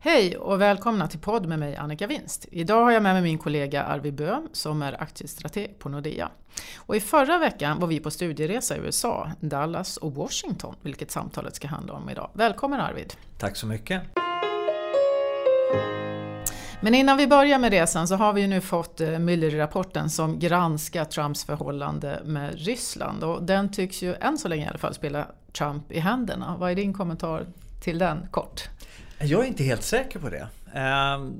Hej och välkomna till podd med mig Annika Winst. Idag har jag med mig min kollega Arvid Bö som är aktiestrateg på Nordea. Och I förra veckan var vi på studieresa i USA, Dallas och Washington, vilket samtalet ska handla om idag. Välkommen Arvid! Tack så mycket! Men innan vi börjar med resan så har vi ju nu fått eh, Mueller-rapporten som granskar Trumps förhållande med Ryssland och den tycks ju än så länge i alla fall spela Trump i händerna. Vad är din kommentar till den kort? Jag är inte helt säker på det. Ehm,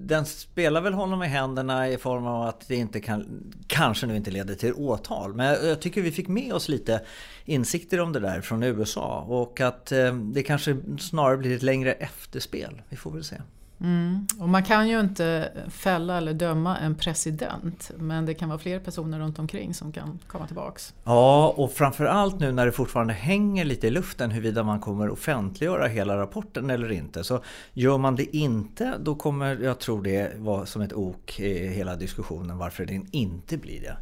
den spelar väl honom i händerna i form av att det inte kan, kanske nu inte leder till åtal. Men jag tycker vi fick med oss lite insikter om det där från USA och att ehm, det kanske snarare blir ett längre efterspel. Vi får väl se. Mm. Och man kan ju inte fälla eller döma en president men det kan vara fler personer runt omkring som kan komma tillbaks. Ja, och framförallt nu när det fortfarande hänger lite i luften huruvida man kommer offentliggöra hela rapporten eller inte. Så gör man det inte då kommer jag tror det vara som ett ok i hela diskussionen varför den inte blir det.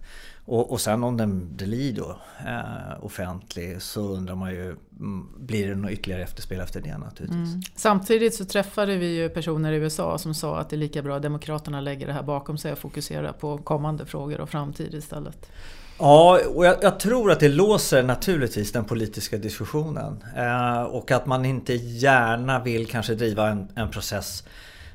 Och, och sen om den blir då eh, offentlig så undrar man ju, mm, blir det något ytterligare efterspel efter det naturligtvis? Mm. Samtidigt så träffade vi ju personer i USA som sa att det är lika bra att Demokraterna lägger det här bakom sig och fokuserar på kommande frågor och framtid istället. Ja, och jag, jag, tror att det låser naturligtvis den politiska diskussionen. Eh, och att man inte gärna vill kanske driva en, en process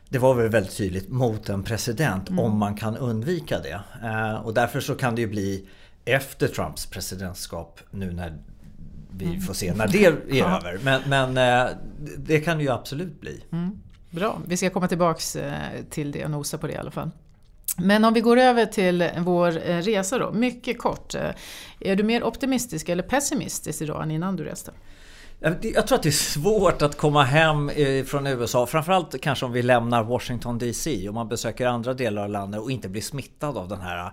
det var väl väldigt tydligt mot en president mm. om man kan undvika det. Eh, och därför så kan det ju bli efter Trumps presidentskap nu när vi mm. får se när det är ja. över. Men, men eh, det kan det ju absolut bli. Mm. Bra, vi ska komma tillbaks eh, till det och nosa på det i alla fall. Men om vi går över till vår resa då, mycket kort. Är du mer optimistisk eller pessimistisk idag än innan du reste? Jag tror att det är svårt att komma hem eh, från USA. Framförallt kanske om vi lämnar Washington DC och man besöker andra delar av landet och inte blir smittad av den här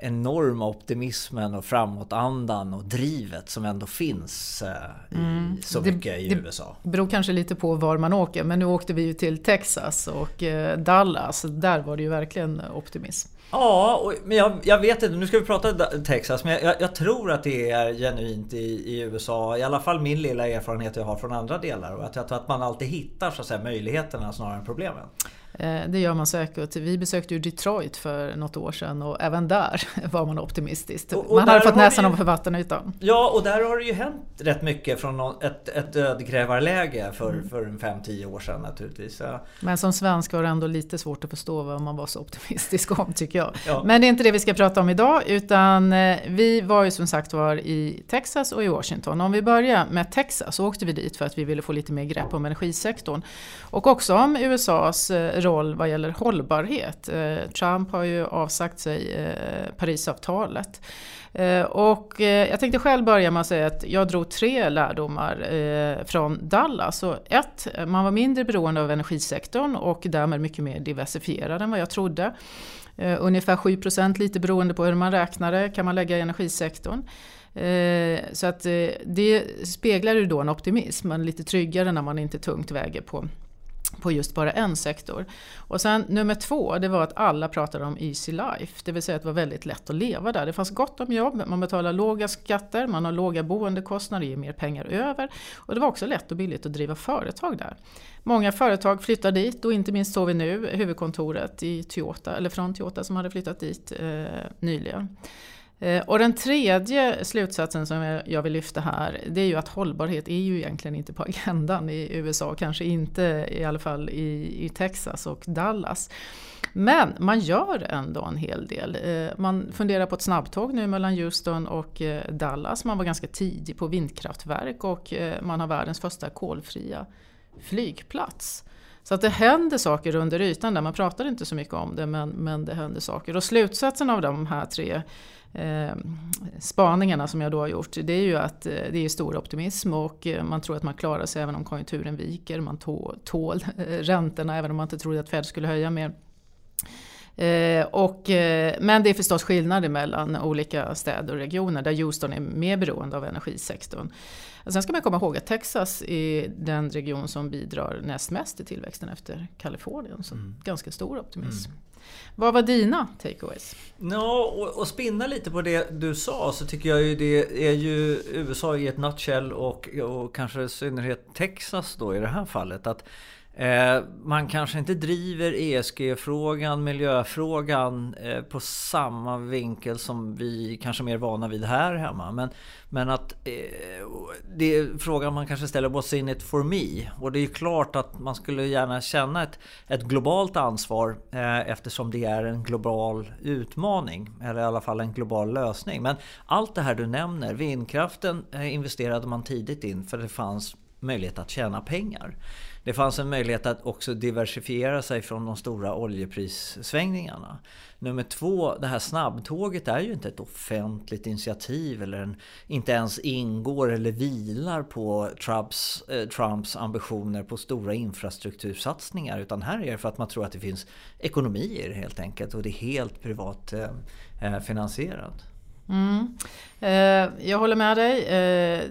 enorma optimismen och framåtandan och drivet som ändå finns eh, i mm. så mycket det, i USA. Det beror kanske lite på var man åker men nu åkte vi ju till Texas och eh, Dallas. Där var det ju verkligen optimism. Ja, och, men jag, jag, vet inte. Nu ska vi prata Texas. Men jag, jag tror att det är genuint i, i, USA. I alla fall min lilla erfarenhet jag har från andra delar. Och att jag tror att man alltid hittar så att säga, möjligheterna snarare än problemen. Eh, det gör man säkert. Vi besökte ju Detroit för något år sedan och även där var man optimistisk. Och, och man hade fått näsan ovanför vattenytan. Ja, och där har det ju hänt rätt mycket från ett, ett dödgrävarläge för, mm. för 5-10 år sedan naturligtvis. Men som svensk var det ändå lite svårt att förstå vad man var så optimistisk om tycker jag. Ja. Men det är inte det vi ska prata om idag utan eh, vi var ju som sagt var i Texas och i Washington. Om vi börjar med Texas så åkte vi dit för att vi ville få lite mer grepp om energisektorn. Och också om USAs roll eh, roll vad gäller hållbarhet. Eh, Trump har ju avsagt sig eh, Parisavtalet. Eh, och jag tänkte själv börja med att säga att jag drog tre lärdomar från Dallas. Och ett, man var mindre beroende av energisektorn och därmed mycket mer diversifierad än vad jag trodde. Ungefär 7 procent, lite beroende på hur man räknar det, kan man lägga i energisektorn. Så att det speglar ju då en optimism, man är lite tryggare när man inte tungt väger på på just bara en sektor. Och sen nummer två, det var att alla pratade om easy life. Det vill säga att det var väldigt lätt att leva där. Det fanns gott om jobb, man betalar låga skatter, man har låga boendekostnader, det ger mer pengar över. Och det var också lätt och billigt att driva företag där. Många företag flyttar dit och inte minst såg vi nu huvudkontoret i Toyota, eller från Toyota som hade flyttat dit eh, nyligen. Eh, och den tredje slutsatsen som jag vill lyfta här det är ju att hållbarhet är ju egentligen inte på agendan i USA, kanske inte i alla fall i, i Texas och Dallas. Men man gör ändå en hel del. Eh, man funderar på ett snabbtåg nu mellan Houston och eh, Dallas. Man var ganska tidig på vindkraftverk och man har världens första kolfria flygplats. Så att det händer saker under ytan där. Man pratar inte så mycket om det men, men det händer saker. Och slutsatsen av de här tre eh, spaningarna som jag då har gjort det är ju att eh, det är stor optimism och eh, man tror att man klarar sig även om konjunkturen viker. Man tål, tål räntorna även om man inte trodde att Fed skulle höja mer. Eh, och, eh, men det är förstås skillnader mellan olika städer och regioner där Houston är mer beroende av energisektorn. Sen ska man komma ihåg att Texas är den region som bidrar näst mest till tillväxten efter Kalifornien. Så mm. ganska stor optimism. Mm. Vad var dina takeaways? Ja, och, och spinna lite på det du sa så tycker jag ju det är ju USA i ett nutshell och, och kanske i synnerhet Texas då i det här fallet. att Eh, man kanske inte driver ESG-frågan, miljöfrågan eh, på samma vinkel som vi kanske är mer vana vid här hemma. Men, men att eh, det är frågan man kanske ställer, what's in it for me? Och det är klart att man skulle gärna känna ett, ett globalt ansvar eh, eftersom det är en global utmaning. Eller i alla fall en global lösning. Men allt det här du nämner, vindkraften eh, investerade man tidigt in för det fanns möjlighet att tjäna pengar. Det fanns en möjlighet att också diversifiera sig från de stora oljeprissvängningarna. Nummer två, det här snabbtåget är ju inte ett offentligt initiativ eller en, inte ens ingår eller vilar på Trumps, eh, Trumps ambitioner på stora infrastruktursatsningar. Utan här är det för att man tror att det finns ekonomi i det helt enkelt och det är helt privat eh, eh finansierat. Mm. Eh, jag håller med dig. Eh,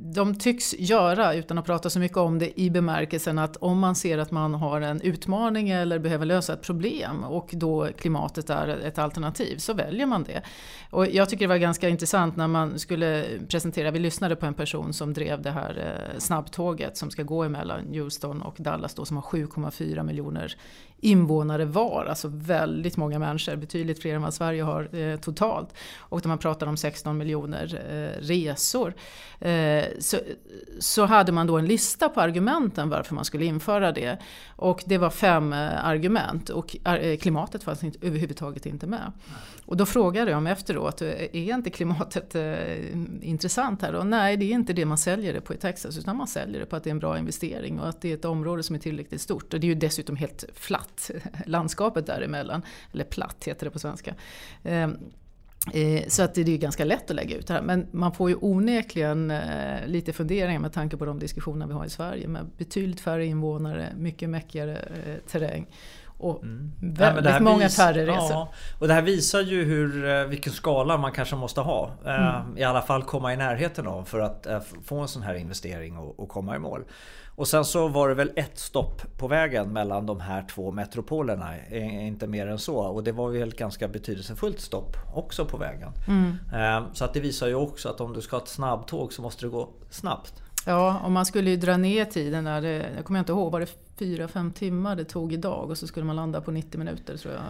de tycks göra, utan att prata så mycket om det, i bemärkelsen att om man ser att man har en utmaning eller behöver lösa ett problem och då klimatet är ett alternativ så väljer man det. Och jag tycker det var ganska intressant när man skulle presentera, vi lyssnade på en person som drev det här eh, snabbtåget som ska gå emellan Houston och Dallas då som har 7,4 miljoner invånare var, alltså väldigt många människor, betydligt fler än vad Sverige har totalt. Och när man pratar om 16 miljoner eh, resor. Eh, så, så hade man då en lista på argumenten varför man skulle införa det. Och det var fem eh, argument och eh, klimatet fanns inte, överhuvudtaget inte med. Och då frågade jag mig efteråt, eh, är inte klimatet eh, intressant här? Och nej, det är inte det man säljer det på i Texas utan man säljer det på att det är en bra investering och att det är ett område som är tillräckligt stort. Och det är ju dessutom helt flatt, landskapet däremellan. Eller platt heter det på svenska. Eh, så att det är ganska lätt att lägga ut det här. Men man får ju onekligen eh, lite funderingar med tanke på de diskussioner vi har i Sverige med betydligt färre invånare, mycket mäckigare eh, terräng och mm. väldigt ja, många färre resor. Ja, och det här visar ju hur, vilken skala man kanske måste ha. Mm. I alla fall komma i närheten av för att få en sån här investering och, och komma i mål. Och sen så var det väl ett stopp på vägen mellan de här två metropolerna. Inte mer än så. Och det var ju ett ganska betydelsefullt stopp också på vägen. Mm. Ehm, så att det visar ju också att om du ska ha ett snabbtåg så måste det gå snabbt. Ja, och man skulle ju dra ner tiden där. Det, jag kommer inte ihåg, var det 4-5 timmar det tog idag och så skulle man landa på 90 minuter tror jag.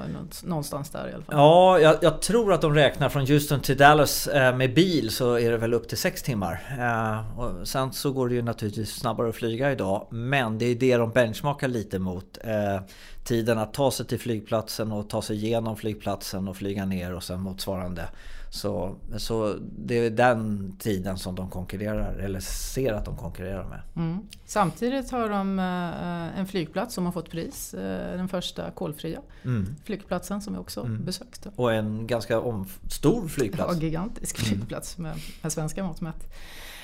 Någonstans där i alla fall. Ja, jag, jag tror att de räknar från Houston till Dallas eh, med bil så är det väl upp till 6 timmar. Eh, och sen så går det ju naturligtvis snabbare att flyga idag. Men det är det de benchmarkar lite mot. Eh, tiden att ta sig till flygplatsen och ta sig igenom flygplatsen och flyga ner och sen motsvarande så, så det är den tiden som de konkurrerar, eller ser att de konkurrerar med. Mm. Samtidigt har de eh, en flygplats som har fått pris, eh, den första kolfria mm. flygplatsen som vi också mm. besökte. Och en ganska stor flygplats. Ja, gigantisk mm. flygplats med, med svenska mått mätt.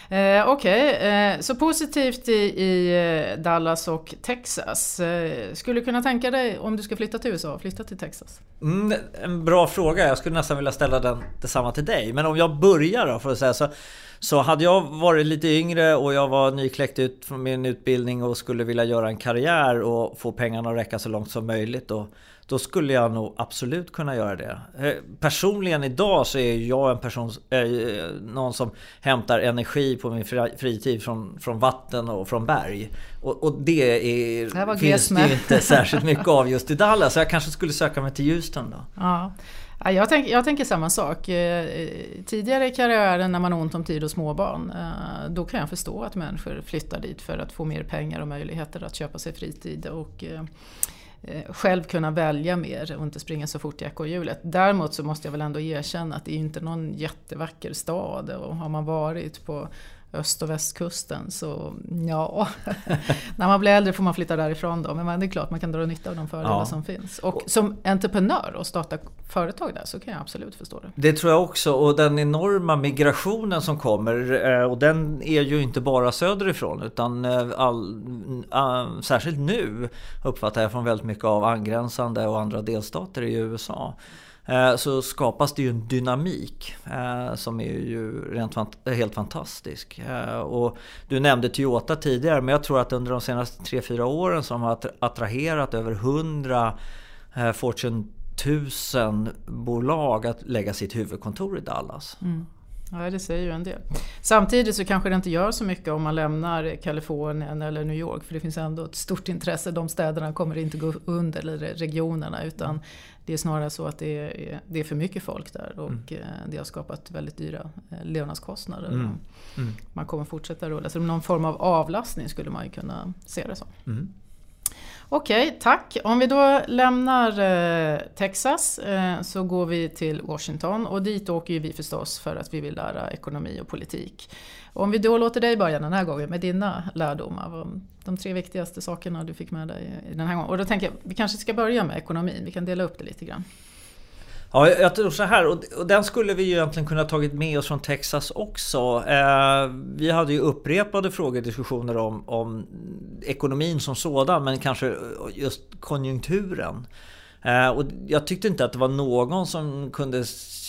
Eh, Okej, okay. eh, så positivt i, i, eh, Dallas och Texas. Eh, skulle du kunna tänka dig om du ska flytta till USA, flytta till Texas? Mm, en bra fråga. Jag skulle nästan vilja ställa den detsamma till dig. Men om jag börjar då, för att säga så. Så hade jag varit lite yngre och jag var nykläckt ut från min utbildning och skulle vilja göra en karriär och få pengarna att räcka så långt som möjligt. Och då skulle jag nog absolut kunna göra det. Eh, personligen idag så är jag en person, eh, någon som hämtar energi på min fritid från, från vatten och från berg. Och, och det, är, det finns det inte särskilt mycket av just i Dallas. Så jag kanske skulle söka mig till Houston då. Ja. Jag, tänk, jag tänker samma sak. Eh, tidigare i karriären när man har ont om tid och småbarn, då kan jag förstå att människor flyttar dit för att få mer pengar och möjligheter att köpa sig fritid. Och, Eh, själv kunna välja mer och inte springa så fort i ekorrhjulet. Däremot så måste jag väl ändå erkänna att det är inte någon jättevacker stad och har man varit på öst och västkusten. Så ja, när man blir äldre får man flytta därifrån då. Men det är klart man kan dra nytta av de fördelar ja. som finns. Och som entreprenör och starta företag där så kan jag absolut förstå det. Det tror jag också. Och den enorma migrationen som kommer. Eh, och den är ju inte bara söderifrån utan eh, all, all, särskilt nu uppfattar jag från väldigt mycket av angränsande och andra delstater i USA. Eh, så skapas det ju en dynamik eh, som är ju rent helt fantastisk. Eh, och du nämnde Toyota tidigare men jag tror att under de senaste 3-4 åren så har de attraherat över 100 Fortune 1000 bolag att lägga sitt huvudkontor i Dallas. Mm. Ja, det säger ju en del. Samtidigt så kanske det inte gör så mycket om man lämnar Kalifornien eller New York för det finns ändå ett stort intresse. De städerna kommer inte gå under, eller regionerna, utan det är snarare så att det är, det är för mycket folk där och mm. Eh, det har skapat väldigt dyra eh, levnadskostnader. Mm. Mm. Man kommer fortsätta rulla. Så någon form av avlastning skulle man ju kunna se det som. Okej, okay, tack. Om vi då lämnar eh, Texas eh, så går vi till Washington och dit åker ju vi förstås för att vi vill lära ekonomi och politik. Om vi då låter dig börja den här gången med dina lärdomar, de tre viktigaste sakerna du fick med dig den här gången. Och då tänker jag, vi kanske ska börja med ekonomin, vi kan dela upp det lite grann. Ja, jag tror så här och, den skulle vi ju egentligen kunna tagit med oss från Texas också. Eh, vi hade ju upprepade frågediskussioner om, om ekonomin som sådan men kanske just konjunkturen. Eh, och jag tyckte inte att det var någon som kunde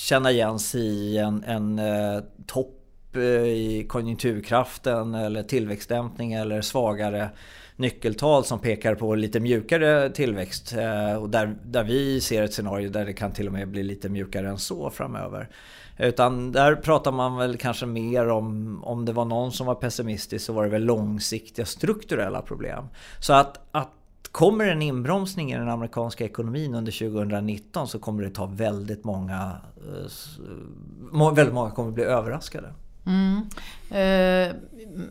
känna igen sig i en, en eh, topp eh, i konjunkturkraften eller tillväxtdämpning eller svagare nyckeltal som pekar på lite mjukare tillväxt. Eh, och där, där vi ser ett scenario där det kan till och med bli lite mjukare än så framöver. Utan där pratar man väl kanske mer om, om det var någon som var pessimistisk så var det väl långsiktiga strukturella problem. Så att, att kommer en inbromsning i den amerikanska ekonomin under 2019 så kommer det ta väldigt många, eh, väldigt många kommer bli överraskade. Mm. Eh,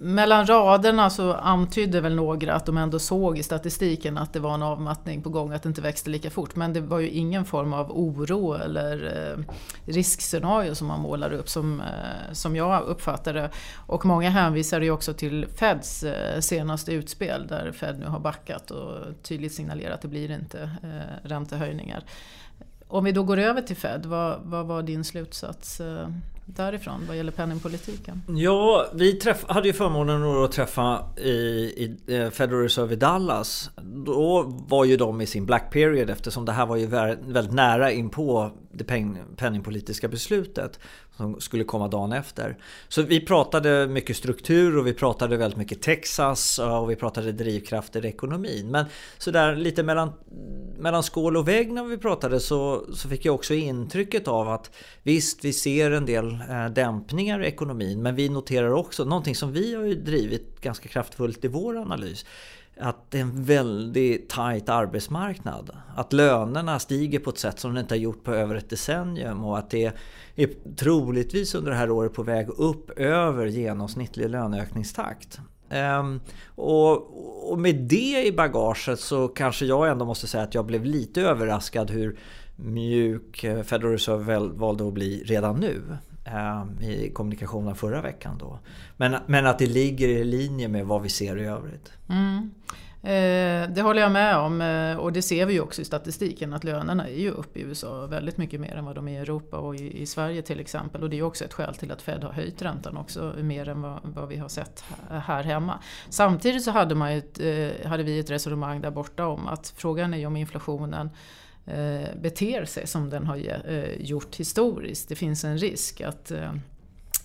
mellan raderna så antydde väl några att de ändå såg i statistiken att det var en avmattning på gång, att det inte växte lika fort. Men det var ju ingen form av oro eller eh, riskscenario som man målar upp som, eh, som jag uppfattade Och många hänvisade ju också till Feds eh, senaste utspel där Fed nu har backat och tydligt signalerat att det blir inte eh, räntehöjningar. Om vi då går över till Fed, vad, vad var din slutsats eh, därifrån vad gäller penningpolitiken? Ja, vi träff, hade ju förmånen att träffa i, i eh, Federal Reserve i Dallas. Då var ju de i sin black period eftersom det här var ju väldigt nära in på det penningpolitiska beslutet som skulle komma dagen efter. Så vi pratade mycket struktur och vi pratade väldigt mycket Texas och vi pratade drivkrafter i ekonomin. Men sådär lite mellan, mellan skål och vägg när vi pratade så, så fick jag också intrycket av att visst, vi ser en del eh, dämpningar i ekonomin men vi noterar också någonting som vi har ju drivit ganska kraftfullt i vår analys att det är en väldigt tajt arbetsmarknad. Att lönerna stiger på ett sätt som de inte har gjort på över ett decennium och att det är troligtvis under det här året på väg upp över genomsnittlig löneökningstakt. Um, och, och, med det i bagaget så kanske jag ändå måste säga att jag blev lite överraskad hur mjuk eh, Federal Reserve valde att bli redan nu. Ehm, I kommunikationen förra veckan då. Men, men att det ligger i linje med vad vi ser i övrigt. Mm. Eh, det håller jag med om eh, och det ser vi ju också i statistiken att lönerna är ju upp i USA väldigt mycket mer än vad de är i Europa och i, Sverige till exempel. Och det är också ett skäl till att Fed har höjt räntan också mer än vad, vad vi har sett här hemma. Samtidigt så hade, man ett, eh, hade vi ett resonemang där borta om att frågan är ju om inflationen beter sig som den har gjort historiskt. Det finns en risk att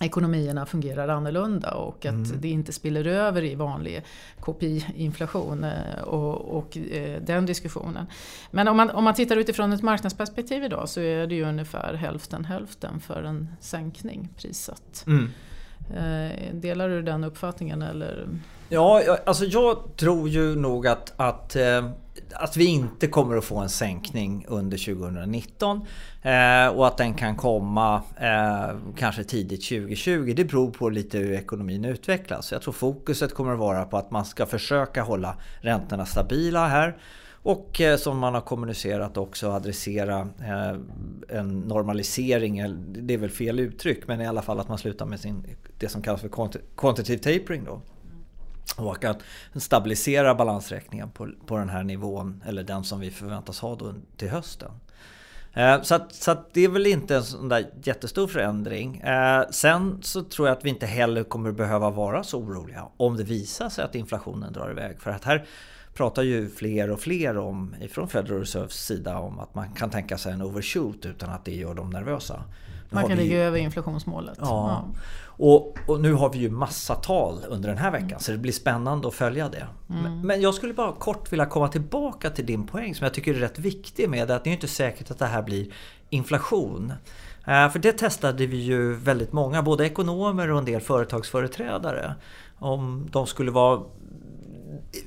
ekonomierna fungerar annorlunda och att mm. det inte spiller över i vanlig KPI-inflation eh, och, och eh, den diskussionen. Men om man, om man tittar utifrån ett marknadsperspektiv idag så är det ju ungefär hälften hälften för en sänkning prissatt. Mm. Eh, delar du den uppfattningen eller? Ja, alltså jag tror ju nog att, att att vi inte kommer att få en sänkning under 2019 eh, och att den kan komma eh, kanske tidigt 2020. Det beror på lite hur ekonomin utvecklas. Jag tror fokuset kommer att vara på att man ska försöka hålla räntorna stabila här. Och eh, som man har kommunicerat också adressera eh, en normalisering, eh, det är väl fel uttryck, men i alla fall att man slutar med sin, det som kallas för quantitative tapering. Då. Och att stabilisera balansräkningen på, på den här nivån, eller den som vi förväntas ha då till hösten. Eh, så, att, så att det är väl inte en sån där jättestor förändring. Eh, sen så tror jag att vi inte heller kommer behöva vara så oroliga om det visar sig att inflationen drar iväg. För att här pratar ju fler och fler om, ifrån Federal Reserves sida om att man kan tänka sig en overshoot utan att det gör dem nervösa. Man kan ligga ju... över inflationsmålet. Ja. ja. Och, och, nu har vi ju massa tal under den här veckan mm. så det blir spännande att följa det. Mm. Men jag skulle bara kort vilja komma tillbaka till din poäng som jag tycker är rätt viktig med att det är inte säkert att det här blir inflation. Eh, för det testade vi ju väldigt många, både ekonomer och en del företagsföreträdare. Om de skulle vara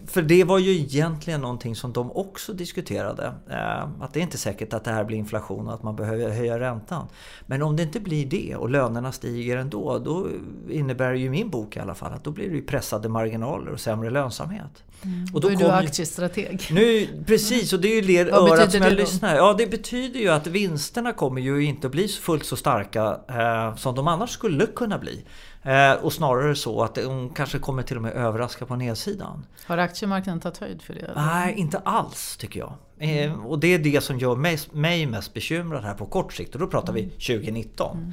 för det var ju egentligen någonting som de också diskuterade. Eh, att det är inte säkert att det här blir inflation och att man behöver höja räntan. Men om det inte blir det och lönerna stiger ändå, då innebär ju min bok i alla fall att då blir det ju pressade marginaler och sämre lönsamhet. Mm. Och då, då är du aktiestrateg. Nu, precis, och det är ju det örat som jag lyssnar. Ja, det betyder ju att vinsterna kommer ju inte att bli fullt så starka eh, som de annars skulle kunna bli. Eh, och snarare så att de kanske kommer till och med överraska på nedsidan. Har aktiemarknaden tagit höjd för det? Eller? Nej, inte alls tycker jag. Eh, och det är det som gör mig, mig mest bekymrad här på kort sikt och då pratar vi 2019. Mm.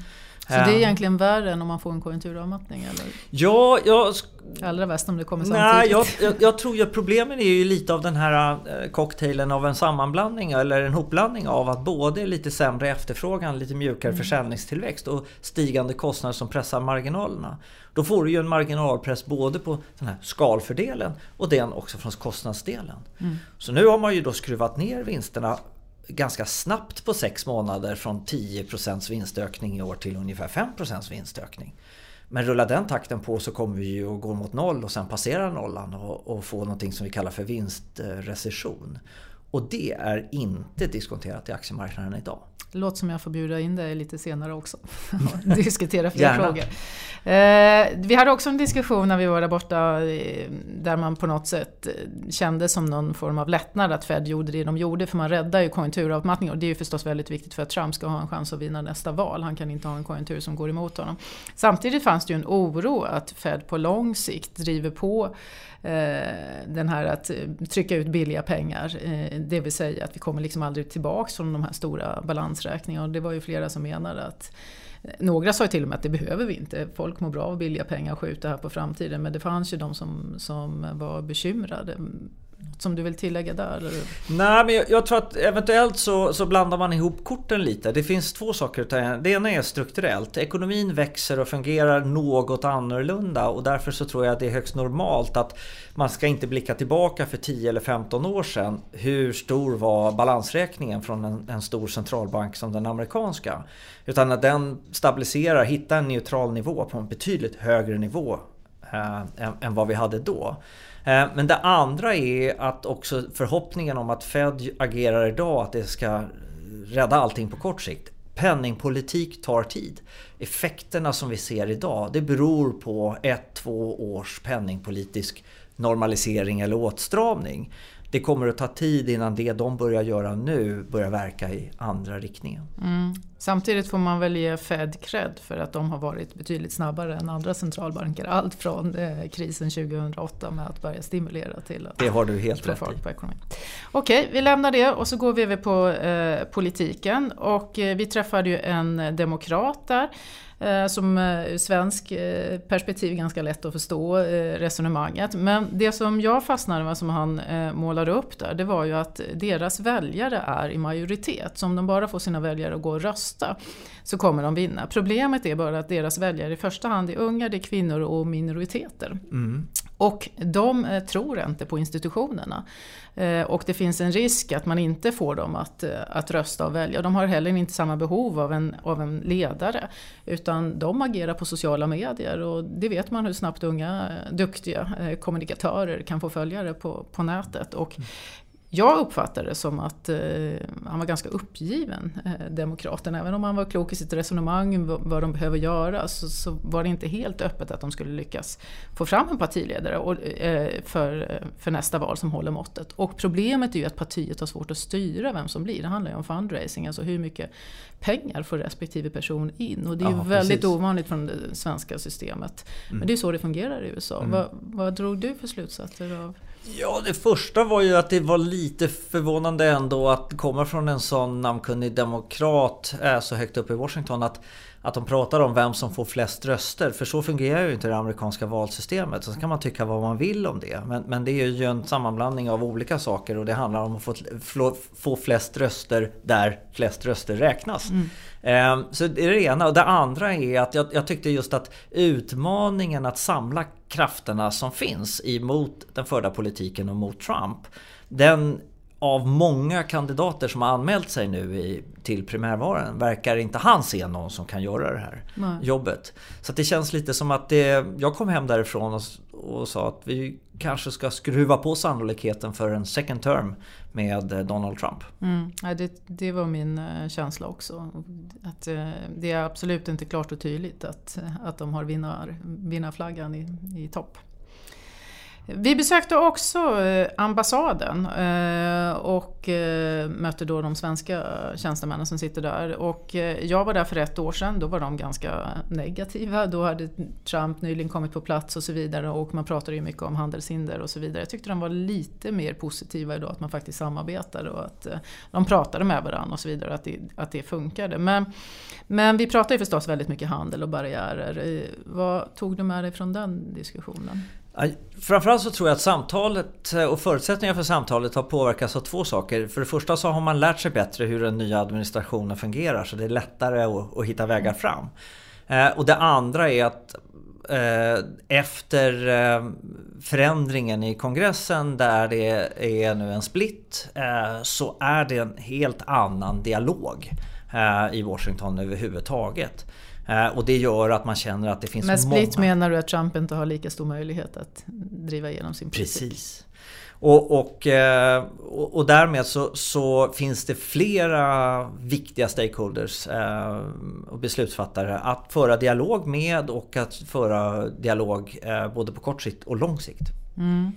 Så det är egentligen värre än om man får en konjunkturavmattning? Eller? Ja, jag... Allra värst om det kommer samtidigt. Nej, jag, jag, jag tror att problemen är ju lite av den här eh, cocktailen av en sammanblandning eller en hopblandning av att både lite sämre efterfrågan, lite mjukare mm. försäljningstillväxt och stigande kostnader som pressar marginalerna. Då får du ju en marginalpress både på den här skalfördelen och den också från kostnadsdelen. Mm. Så nu har man ju då skruvat ner vinsterna ganska snabbt på sex månader från 10 vinstökning i år till ungefär 5 vinstökning. Men rullar den takten på så kommer vi ju att gå mot noll och sen passera nollan och, och få någonting som vi kallar för vinstrecession. Och det är inte diskonterat i aktiemarknaden idag. Låter som jag får bjuda in dig lite senare också och diskutera fler frågor. Eh, vi hade också en diskussion när vi var där borta eh, där man på något sätt eh, kände som någon form av lättnad att Fed gjorde det de gjorde för man räddar ju konjunkturavmattningen och det är ju förstås väldigt viktigt för att Trump ska ha en chans att vinna nästa val. Han kan inte ha en konjunktur som går emot honom. Samtidigt fanns det ju en oro att Fed på lång sikt driver på den här att trycka ut billiga pengar. Det vill säga att vi kommer liksom aldrig tillbaks från de här stora balansräkningarna. Och det var ju flera som menade att eh, några sa till och med att det behöver vi inte. Folk mår bra av billiga pengar och skjuta här på framtiden. Men det fanns ju de som, som var bekymrade som du vill tillägga där? Eller? Nej, men jag, jag, tror att eventuellt så, så blandar man ihop korten lite. Det finns två saker. Det ena är strukturellt. Ekonomin växer och fungerar något annorlunda och därför så tror jag att det är högst normalt att man ska inte blicka tillbaka för 10 eller 15 år sedan. Hur stor var balansräkningen från en, en stor centralbank som den amerikanska? Utan att den stabiliserar, hittar en neutral nivå på en betydligt högre nivå eh, än, än vad vi hade då. Eh, men det andra är att också förhoppningen om att Fed agerar idag att det ska rädda allting på kort sikt. Penningpolitik tar tid. Effekterna som vi ser idag det beror på ett, två års penningpolitisk normalisering eller åtstramning det kommer att ta tid innan det de börjar göra nu börjar verka i andra riktningen. Mm. Samtidigt får man väl ge Fed cred för att de har varit betydligt snabbare än andra centralbanker. Allt från eh, krisen 2008 med att börja stimulera till att det har du helt få fart på ekonomin. Okej, vi lämnar det och så går vi över på eh, politiken. Och eh, vi träffade ju en demokrat där Eh, som ur eh, svensk eh, perspektiv ganska lätt att förstå resonemanget. Men det som jag fastnade med som han målade upp där, det var ju att deras väljare är i majoritet. Så om de bara får sina väljare att gå och rösta så kommer de vinna. Problemet är bara att deras väljare i första hand är unga, det är kvinnor och minoriteter. Mm. Och de eh, tror inte på institutionerna. Eh, och det finns en risk att man inte får dem att, eh, att rösta och välja. De har heller inte samma behov av en, av en ledare. Utan de agerar på sociala medier och det vet man hur snabbt unga eh, duktiga kommunikatörer kan få följare på, på nätet. Och jag uppfattade det som att eh, han var ganska uppgiven, eh, demokraten. Även om han var klok i sitt resonemang vad de behöver göra så, så, var det inte helt öppet att de skulle lyckas få fram en partiledare och, eh, för, för nästa val som håller måttet. Och problemet är ju att partiet har svårt att styra vem som blir. Det handlar ju om fundraising, alltså hur mycket pengar får respektive person in. Och det är ju väldigt precis. ovanligt från det svenska systemet. Mm. Men det är så det fungerar i USA. Mm. Vad, vad drog du för slutsatser av Ja, det första var ju att det var lite förvånande ändå att komma från en sån namnkunnig demokrat så högt upp i Washington. Att, att de pratar om vem som får flest röster. För så fungerar ju inte det amerikanska valsystemet. Så kan man tycka vad man vill om det. Men, men det är ju en sammanblandning av olika saker och det handlar om att få, få flest röster där flest röster räknas. Mm. Ehm, så det är det ena. Och det andra är att jag, jag tyckte just att utmaningen att samla krafterna som finns emot den förda politiken och mot Trump. Den av många kandidater som har anmält sig nu i, till primärvalen verkar inte han se någon som kan göra det här Nej. jobbet. Så det känns lite som att det, jag kom hem därifrån och, och sa att vi kanske ska skruva på sannolikheten för en second term med eh, Donald Trump. Mm. Ja, det, det var min eh, känsla också. Att eh, det är absolut inte klart och tydligt att, att de har vinnar, vinnarflaggan i, i topp. Vi besökte också eh, ambassaden eh, och eh, mötte då de svenska tjänstemännen som sitter där. Och jag var där för ett år sedan, då var de ganska negativa. Då hade Trump nyligen kommit på plats och så vidare och man pratade ju mycket om handelshinder och så vidare. Jag tyckte de var lite mer positiva idag, att man faktiskt samarbetade och att de pratade med varandra och så vidare, att det, att det funkade. Men, men vi pratade ju förstås väldigt mycket handel och barriärer. Vad tog du med dig från den diskussionen? Framförallt så tror jag att samtalet eh, och förutsättningarna för samtalet har påverkats av två saker. För det första så har man lärt sig bättre hur den nya administrationen fungerar så det är lättare att, att hitta vägar fram. Eh, och det andra är att eh, efter förändringen i kongressen där det är nu en split så är det en helt annan dialog i Washington överhuvudtaget. Eh, och det gör att man känner att det finns Med split många... menar du att Trump inte har lika stor möjlighet att driva igenom sin politik? Precis. Och, och, eh, och, och därmed så, så, finns det flera viktiga stakeholders eh, och beslutsfattare att föra dialog med och att föra dialog både på kort sikt och lång sikt. Mm.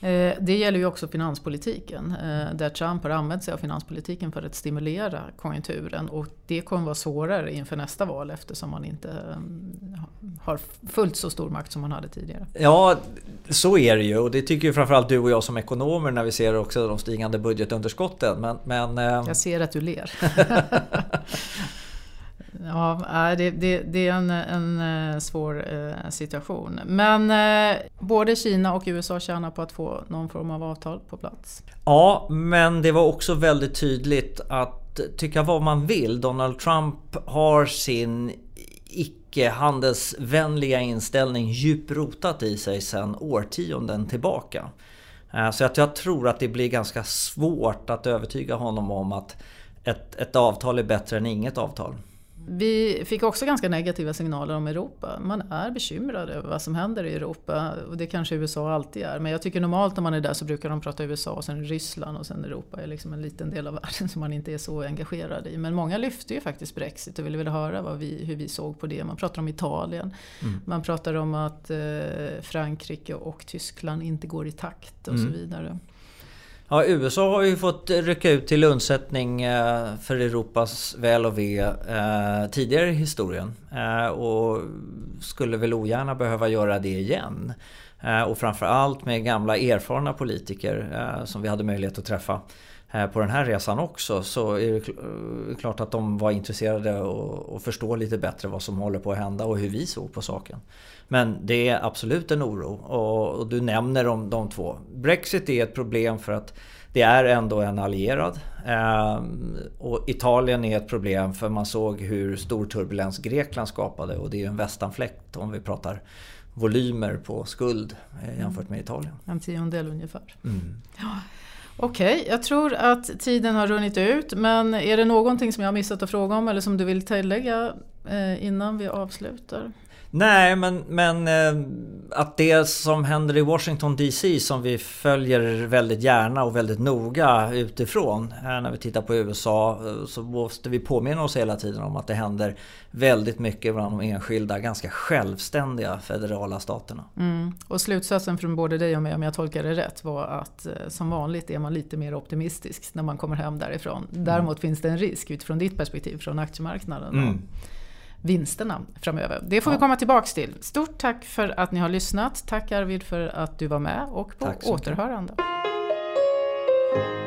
Eh, det gäller ju också finanspolitiken, eh, där Trump har använt sig av finanspolitiken för att stimulera konjunkturen. Och det kommer vara svårare inför nästa val eftersom man inte eh, har fullt så stor makt som man hade tidigare. Ja, så är det ju och det tycker ju framförallt du och jag som ekonomer när vi ser också de stigande budgetunderskotten. Men, men, jag ser att du ler. Ja, äh, det, det, det är en, en, eh, svår eh, situation. Men eh, både Kina och USA tjänar på att få någon form av avtal på plats. Ja, men det var också väldigt tydligt att tycka vad man vill. Donald Trump har sin icke-handelsvänliga inställning djupt rotat i sig sedan årtionden tillbaka. Så att jag tror att det blir ganska svårt att övertyga honom om att ett, ett avtal är bättre än inget avtal. Vi fick också ganska negativa signaler om Europa. Man är bekymrad över vad som händer i Europa. Och det kanske USA alltid är. Men jag tycker normalt när man är där så brukar de prata USA och sen Ryssland och sen Europa är liksom en liten del av världen som man inte är så engagerad i. Men många lyfte ju faktiskt Brexit och ville väl höra vi, hur vi såg på det. Man pratar om Italien. Mm. Man pratar om att eh, Frankrike och Tyskland inte går i takt och mm. så vidare. Ja, USA har ju fått rycka ut till undsättning eh, för Europas väl och ve eh, tidigare i historien. Eh, och skulle väl ogärna behöva göra det igen. Eh, och framförallt med gamla erfarna politiker eh, som vi hade möjlighet att träffa på den här resan också så är det klart att de var intresserade och förstå lite bättre vad som håller på att hända och hur vi såg på saken. Men det är absolut en oro och, du nämner de, de två. Brexit är ett problem för att det är ändå en allierad. Ehm, och Italien är ett problem för man såg hur stor turbulens Grekland skapade och det är en västanfläkt om vi pratar volymer på skuld eh, jämfört med Italien. En tiondel ungefär. Mm. Ja. Okej, okay, jag tror att tiden har runnit ut men är det någonting som jag har missat att fråga om eller som du vill tillägga eh, innan vi avslutar? Nej, men, men eh, att det som händer i Washington DC som vi följer väldigt gärna och väldigt noga utifrån när vi tittar på USA eh, så måste vi påminna oss hela tiden om att det händer väldigt mycket bland de enskilda, ganska självständiga federala staterna. Mm. Och slutsatsen från både dig och mig, om jag tolkar det rätt, var att eh, som vanligt är man lite mer optimistisk när man kommer hem därifrån. Däremot mm. finns det en risk utifrån ditt perspektiv från aktiemarknaden. Mm vinsterna framöver. Det får ja. vi komma tillbaks till. Stort tack för att ni har lyssnat. Tack Arvid för att du var med och på återhörande. Mycket.